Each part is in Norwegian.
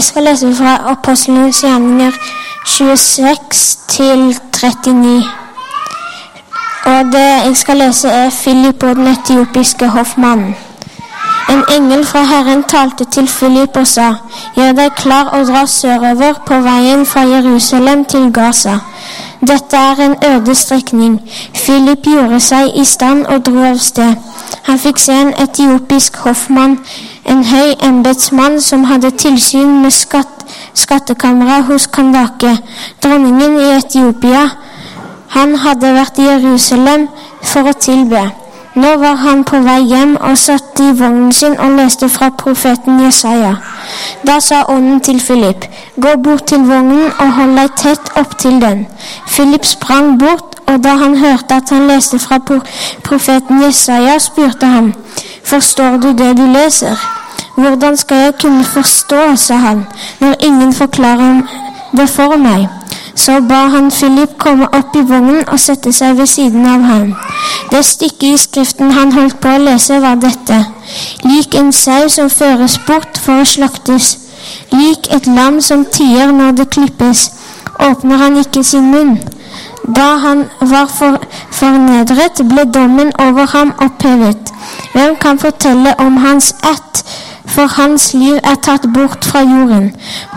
Jeg skal lese fra Apostlenes gjerninger 26 til 39. Og det jeg skal lese, er Philip og den etiopiske hoffmannen. En engel fra Herren talte til Philip og sa, Gjør deg klar og dra sørover på veien fra Jerusalem til Gaza. Dette er en øde strekning. Philip gjorde seg i stand og dro av sted. Han fikk se en etiopisk hoffmann, en høy embetsmann som hadde tilsyn med skatt, skattkamera hos Kandake, dronningen i Etiopia. Han hadde vært i Jerusalem for å tilbe. Nå var han på vei hjem og satt i vognen sin og leste fra profeten Jesaja. Da sa ånden til Philip, gå bort til vognen og hold deg tett opptil den. Philip sprang bort, og da han hørte at han leste fra profeten Jesaja, spurte han, forstår du det du leser? Hvordan skal jeg kunne forstå, sa han, når ingen forklarer det for meg? Så ba han Philip komme opp i vognen og sette seg ved siden av ham. Det stykket i Skriften han holdt på å lese, var dette. Lik en sau som føres bort for å slaktes. Lik et lam som tier når det klippes, åpner han ikke sin munn. Da han var for, fornedret, ble dommen over ham opphevet. Hvem kan fortelle om hans ett? For hans liv er tatt bort fra jorden.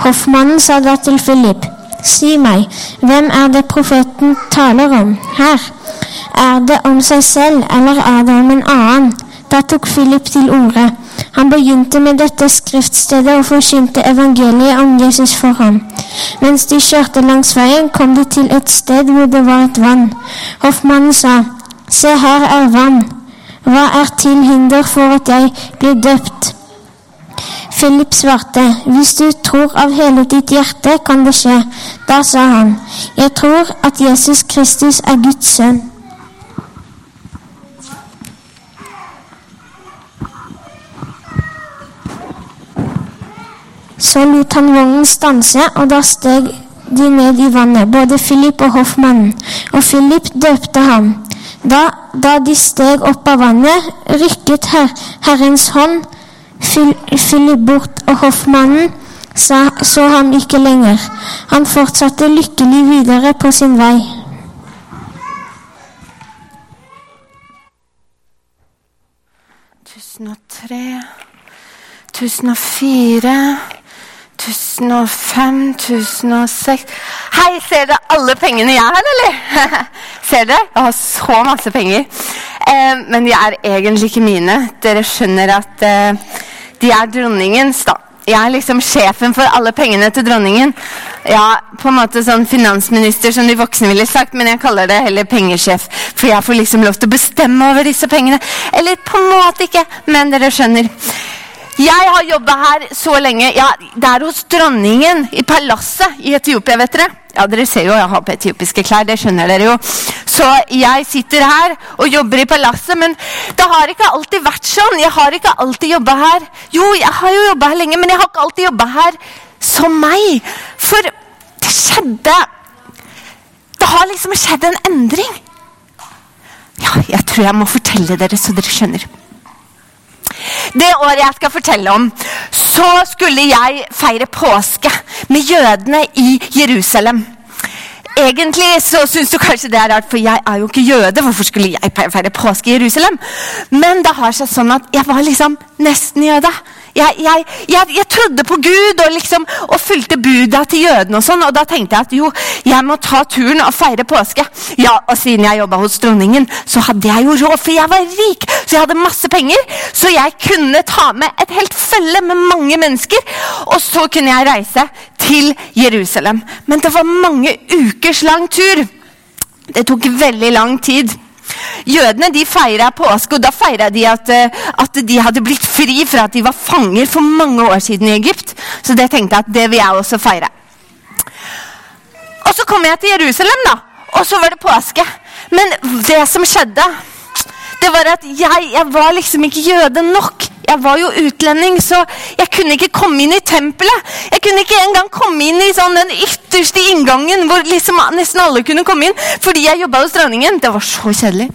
Hoffmannen sa da til Philip, si meg, hvem er det profeten taler om her? Er det om seg selv, eller er det om en annen? Da tok Philip til orde. Han begynte med dette skriftstedet og forkynte evangeliet om Jesus for ham. Mens de kjørte langs veien, kom de til et sted hvor det var et vann. Hoffmannen sa, Se, her er vann. Hva er til hinder for at jeg blir døpt? Philip svarte, Hvis du tror av hele ditt hjerte, kan det skje. Da sa han, Jeg tror at Jesus Kristus er Guds sønn. Så lot han vognen stanse, og da steg de ned i vannet, både Philip og hoffmannen. Og Philip døpte ham. Da, da de steg opp av vannet, rykket her, Herrens hånd Philip bort, og hoffmannen så, så ham ikke lenger. Han fortsatte lykkelig videre på sin vei. Tusen og tre, tusen og fire 1005, 1006 Hei, ser dere alle pengene jeg har, eller? ser dere? Jeg har så masse penger. Eh, men de er egentlig ikke mine. Dere skjønner at eh, de er dronningens, da. Jeg er liksom sjefen for alle pengene til dronningen. Ja, på en måte sånn finansminister, som de voksne ville sagt, men jeg kaller det heller pengesjef. For jeg får liksom lov til å bestemme over disse pengene. Eller på en måte ikke, men dere skjønner. Jeg har jobba her så lenge. Ja, det er hos dronningen i palasset i Etiopia, vet dere. Ja, Dere ser jo jeg har på etiopiske klær, det skjønner dere jo. Så jeg sitter her og jobber i palasset, men det har ikke alltid vært sånn. Jeg har ikke alltid jobba her. Jo, jeg har jo jobba her lenge, men jeg har ikke alltid jobba her som meg. For det skjedde Det har liksom skjedd en endring. Ja, jeg tror jeg må fortelle dere, så dere skjønner. Det året jeg skal fortelle om, så skulle jeg feire påske med jødene i Jerusalem. Egentlig så syns du kanskje det er rart, for jeg er jo ikke jøde. Hvorfor skulle jeg feire påske i Jerusalem? Men det har seg sånn at jeg var liksom nesten jøde. Jeg, jeg, jeg, jeg trodde på Gud og, liksom, og fulgte buda til jødene. Og sånn, og da tenkte jeg at jo, jeg må ta turen og feire påske. Ja, Og siden jeg jobba hos dronningen, så hadde jeg jo råd, for jeg var rik. Så jeg hadde masse penger, så jeg kunne ta med et helt følge med mange mennesker. Og så kunne jeg reise til Jerusalem. Men det var mange ukers lang tur. Det tok veldig lang tid. Jødene de feira påske, og da feira de at, at, de hadde blitt fri fra at de var fanger for mange år siden i Egypt. Så det tenkte jeg at det vil jeg også feire. Og så kom jeg til Jerusalem, da. Og så var det påske. Men det som skjedde, det var at jeg, jeg var liksom ikke jøde nok. Jeg var jo utlending, så jeg kunne ikke komme inn i tempelet. Jeg kunne ikke engang komme inn i sånn den ytterste inngangen hvor liksom nesten alle kunne komme inn, fordi jeg jobba hos dronningen. Det var så kjedelig.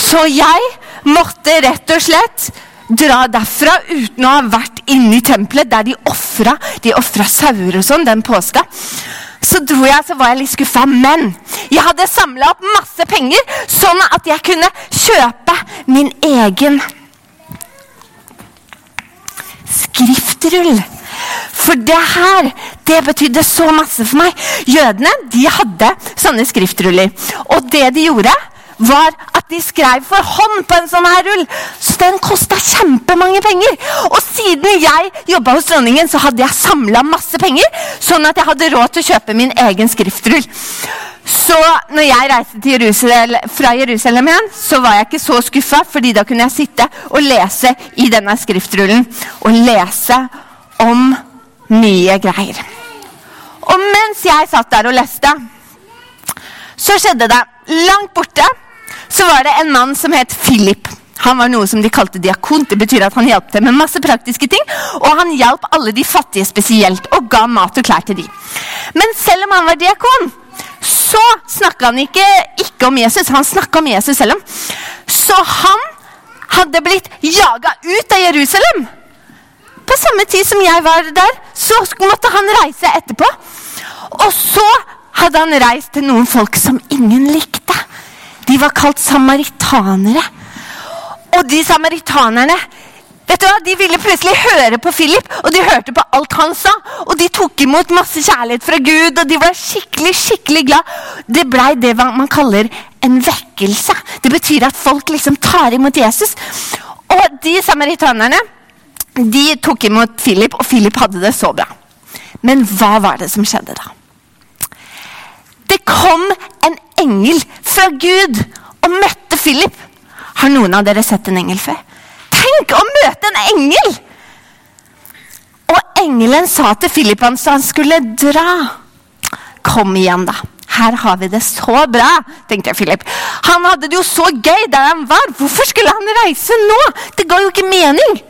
Så jeg måtte rett og slett dra derfra uten å ha vært inne i tempelet, der de ofra de sauer og sånn den påska. Så dro jeg, så var jeg litt skuffa. Men jeg hadde samla opp masse penger, sånn at jeg kunne kjøpe min egen skriftrull. For det her, det betydde så masse for meg. Jødene de hadde sånne skriftruller. Og det de gjorde, var at de skrev for hånd på en sånn her rull. Så den kosta kjempemange penger. Og siden jeg jobba hos dronningen, så hadde jeg samla masse penger, sånn at jeg hadde råd til å kjøpe min egen skriftrull. Så når jeg reiste Jerusalem, fra Jerusalem igjen, så var jeg ikke så skuffa, fordi da kunne jeg sitte og lese i denne skriftrullen. Og lese om mye greier. Og mens jeg satt der og leste, så skjedde det langt borte så var det en mann som het Philip. Han var noe som de kalte diakon. Det betyr at han hjalp dem med masse praktiske ting. Og han hjalp alle de fattige spesielt, og ga mat og klær til dem. Men selv om han var diakon, så snakka han ikke, ikke om Jesus. Han snakka om Jesus selv om. Så han hadde blitt jaga ut av Jerusalem. På samme tid som jeg var der, så måtte han reise etterpå. Og så hadde han reist til noen folk som ingen likte. De var kalt samaritanere. Og de samaritanerne vet du hva, de ville plutselig høre på Philip, og de hørte på alt han sa. Og de tok imot masse kjærlighet fra Gud, og de var skikkelig skikkelig glad. Det blei det man kaller en vekkelse. Det betyr at folk liksom tar imot Jesus. Og de samaritanerne de tok imot Philip, og Philip hadde det så bra. Men hva var det som skjedde da? Det kom en engel fra Gud og møtte Philip. Har noen av dere sett en engel før? Tenk å møte en engel! Og engelen sa til Philip han han skulle dra. Kom igjen, da. Her har vi det så bra, tenkte Philip. Han hadde det jo så gøy der han var. Hvorfor skulle han reise nå? Det ga jo ikke mening.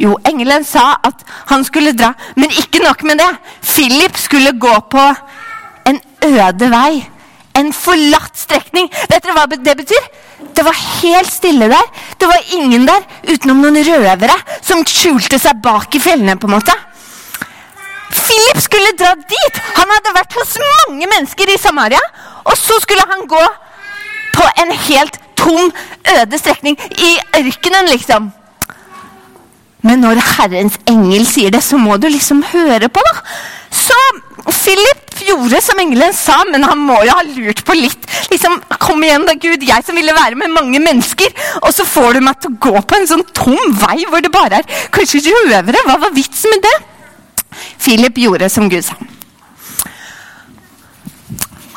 Jo, engelen sa at han skulle dra, men ikke nok med det. Philip skulle gå på en øde vei. En forlatt strekning. Vet dere hva det betyr? Det var helt stille der. Det var ingen der utenom noen røvere som skjulte seg bak i fjellene. på en måte. Philip skulle dra dit! Han hadde vært hos mange mennesker i Samaria. Og så skulle han gå på en helt tom, øde strekning i ørkenen, liksom. Men når Herrens engel sier det, så må du liksom høre på, da. Så Philip gjorde som engelen sa, men han må jo ha lurt på litt. Liksom, Kom igjen, da, Gud, jeg som ville være med mange mennesker. Og så får du meg til å gå på en sånn tom vei hvor det bare er kanskje røvere. Hva var vitsen med det? Philip gjorde som Gud sa.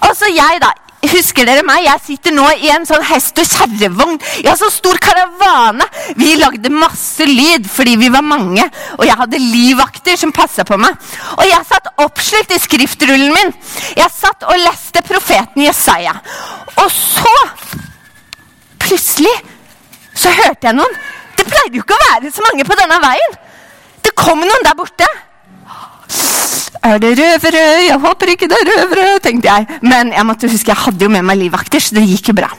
Og så jeg, da. Husker dere meg? Jeg sitter nå i en sånn hest- og kjerrevogn. Ja, så stor karavane. Vi lagde masse lyd fordi vi var mange. Og jeg hadde livvakter som passa på meg. Og jeg satt oppslukt i skriftrullen min. Jeg satt og leste profeten Jesaja. Og så Plutselig så hørte jeg noen. Det pleide jo ikke å være så mange på denne veien. Det kom noen der borte. Er det røvere? Jeg håper ikke det er røvere, tenkte jeg. Men jeg måtte huske, jeg hadde jo med meg livvakter, så det gikk jo bra.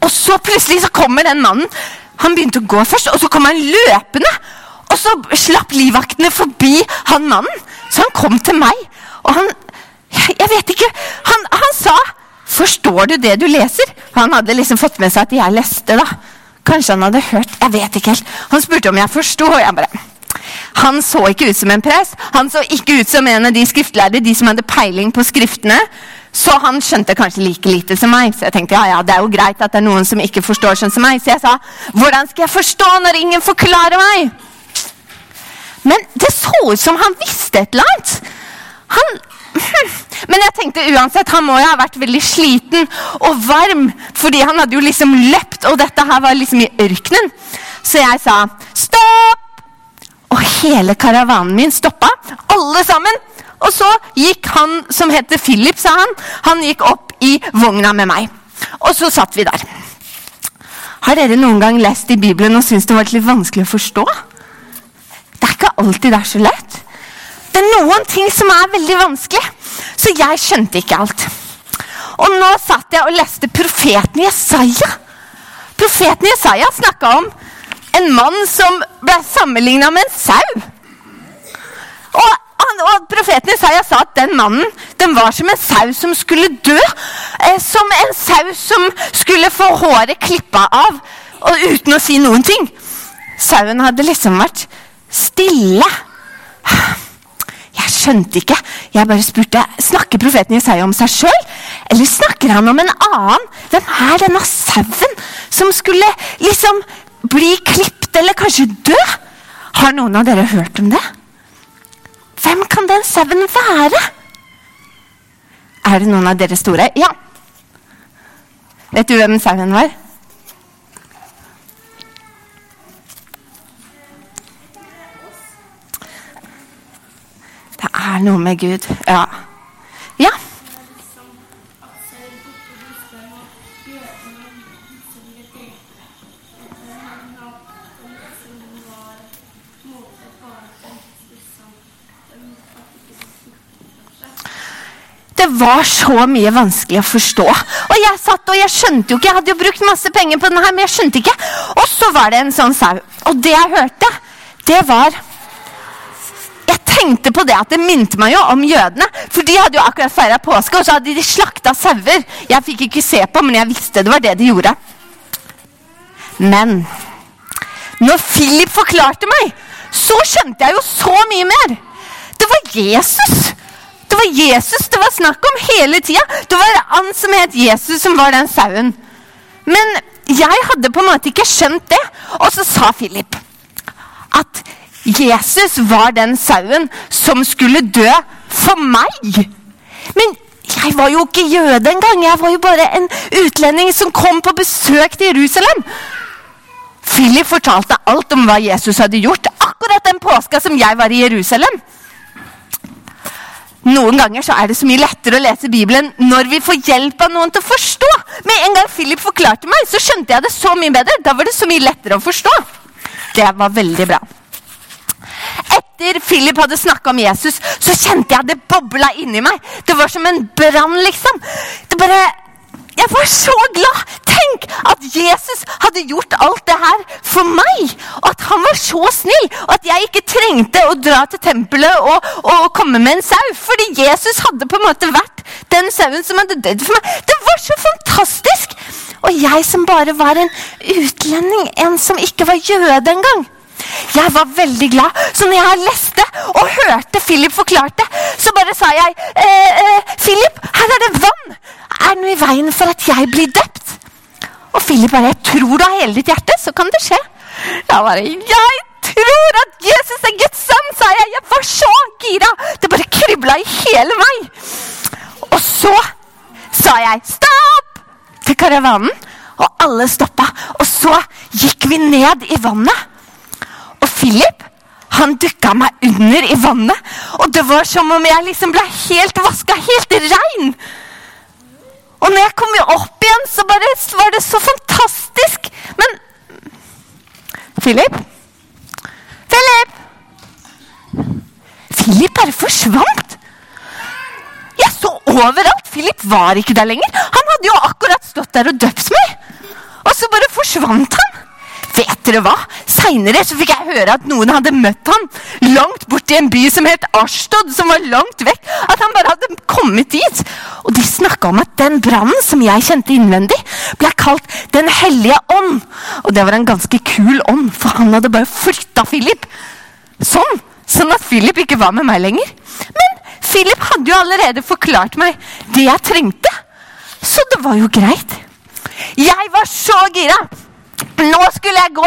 Og så plutselig så kommer den mannen. Han begynte å gå først, og så kom han løpende. Og så slapp livvaktene forbi han mannen. Så han kom til meg. Og han Jeg vet ikke. Han, han sa 'Forstår du det du leser?' Han hadde liksom fått med seg at jeg leste, da. Kanskje han hadde hørt. Jeg vet ikke helt. Han spurte om jeg forsto, og jeg bare han så ikke ut som en prest. Han så ikke ut som en av de skriftlærde, de som hadde peiling på skriftene. Så han skjønte kanskje like lite som meg. Så jeg tenkte ja, ja, det er jo greit at det er noen som ikke forstår sånn som meg. Så jeg sa hvordan skal jeg forstå når ingen forklarer meg? Men det så ut som han visste et eller annet. Han men jeg tenkte uansett, han må jo ha vært veldig sliten og varm. Fordi han hadde jo liksom løpt, og dette her var liksom i ørkenen. Så jeg sa stopp! Og hele karavanen min stoppa. Alle sammen. Og så gikk han som heter Philip, sa han, han gikk opp i vogna med meg. Og så satt vi der. Har dere noen gang lest i Bibelen og syntes det var litt vanskelig å forstå? Det er ikke alltid det er så lett. Det er noen ting som er veldig vanskelig, så jeg skjønte ikke alt. Og nå satt jeg og leste profeten Jesaja. Profeten Jesaja snakka om en mann som ble sammenligna med en sau. Og, og profeten Isaiah sa at den mannen den var som en sau som skulle dø. Eh, som en sau som skulle få håret klippa av og uten å si noen ting. Sauen hadde liksom vært stille. Jeg skjønte ikke. Jeg bare spurte snakker profeten Jesaja om seg sjøl, eller snakker han om en annen. Hvem er denne sauen som skulle liksom bli klipt eller kanskje dø? Har noen av dere hørt om det? Hvem kan den sauen være? Er det noen av dere store? Ja. Vet du hvem sauen var? Det er noe med Gud. Ja. Det var så mye vanskelig å forstå. Og jeg satt og jeg skjønte jo ikke. Jeg hadde jo brukt masse penger på den her, men jeg skjønte ikke. Og så var det en sånn sau. Og det jeg hørte, det var Jeg tenkte på det at det minte meg jo om jødene. For de hadde jo akkurat feira påske, og så hadde de slakta sauer. Jeg fikk ikke se på, men jeg visste det var det de gjorde. Men når Philip forklarte meg, så skjønte jeg jo så mye mer. Det var Jesus. Det var Jesus det var snakk om hele tida. Det var han som het Jesus, som var den sauen. Men jeg hadde på en måte ikke skjønt det. Og så sa Philip at Jesus var den sauen som skulle dø for meg. Men jeg var jo ikke jøde engang. Jeg var jo bare en utlending som kom på besøk til Jerusalem. Philip fortalte alt om hva Jesus hadde gjort akkurat den påska som jeg var i Jerusalem. Noen ganger så er det så mye lettere å lese Bibelen når vi får hjelp av noen til å forstå. Med en gang Philip forklarte meg, så skjønte jeg det så mye bedre. Da var det så mye lettere å forstå. Det var veldig bra. Etter Philip hadde snakka om Jesus, så kjente jeg det bobla inni meg. Det var som en brann, liksom. Det bare Jeg var så glad! Tenk at Jesus hadde gjort alt det her for meg! Og at han var så snill! Og at jeg ikke trengte å dra til tempelet og, og komme med en sau. Fordi Jesus hadde på en måte vært den sauen som hadde dødd for meg. Det var så fantastisk! Og jeg som bare var en utlending, en som ikke var jøde engang. Jeg var veldig glad, så når jeg leste og hørte Philip forklarte, så bare sa jeg eh, eh, Philip, her er det vann! Er det noe i veien for at jeg blir døpt? Og Philip bare Jeg tror du har hele ditt hjerte, så kan det skje. Jeg bare Jeg tror at Jesus er Guds sønn, sa jeg. Jeg var så gira. Det bare kribla i hele meg. Og så sa jeg stopp til karavanen, og alle stoppa. Og så gikk vi ned i vannet. Og Philip han dukka meg under i vannet. Og det var som om jeg liksom ble helt vaska, helt rein. Og når jeg kom opp igjen, så bare var det så fantastisk. Men Philip? Philip! Philip bare forsvant. Jeg så overalt. Philip var ikke der lenger. Han hadde jo akkurat stått der og døpt meg. Og så bare forsvant han. Vet dere hva? Seinere fikk jeg høre at noen hadde møtt ham langt borti en by som het Ashtod, som var langt vekk. At han bare hadde kommet dit. Og de snakka om at den brannen som jeg kjente innvendig, ble kalt Den hellige ånd. Og det var en ganske kul ånd, for han hadde bare flytta Philip. Sånn. Sånn at Philip ikke var med meg lenger. Men Philip hadde jo allerede forklart meg det jeg trengte. Så det var jo greit. Jeg var så gira. Nå skulle jeg gå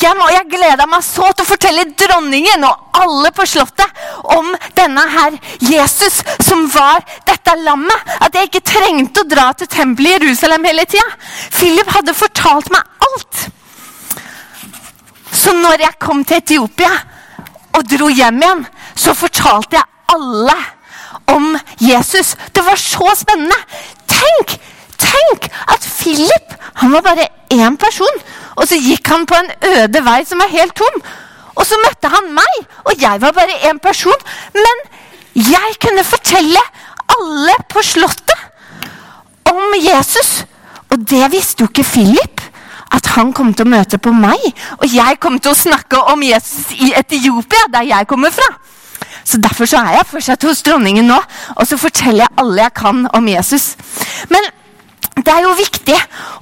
hjem, og jeg gleda meg så til å fortelle dronningen og alle på Slottet om denne her Jesus som var dette lammet. At jeg ikke trengte å dra til tempelet i Jerusalem hele tida. Philip hadde fortalt meg alt. Så når jeg kom til Etiopia og dro hjem igjen, så fortalte jeg alle om Jesus. Det var så spennende. Tenk! Tenk at Philip han var bare én person, og så gikk han på en øde vei som var helt tom. Og så møtte han meg, og jeg var bare én person. Men jeg kunne fortelle alle på Slottet om Jesus. Og det visste jo ikke Philip. at han kom til å møte på meg, og jeg kom til å snakke om Jesus i Etiopia, der jeg kommer fra. Så Derfor så er jeg fortsatt hos dronningen nå, og så forteller jeg alle jeg kan om Jesus. Men det er jo viktig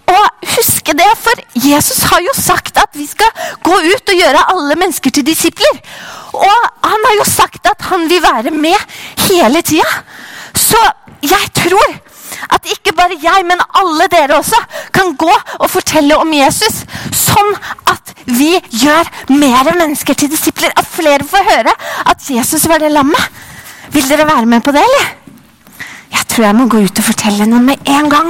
å huske det, for Jesus har jo sagt at vi skal gå ut og gjøre alle mennesker til disipler. Og han har jo sagt at han vil være med hele tida. Så jeg tror at ikke bare jeg, men alle dere også kan gå og fortelle om Jesus. Sånn at vi gjør mer mennesker til disipler. At flere får høre at Jesus var det lammet. Vil dere være med på det, eller? Tror jeg må gå ut og fortelle noen med en gang.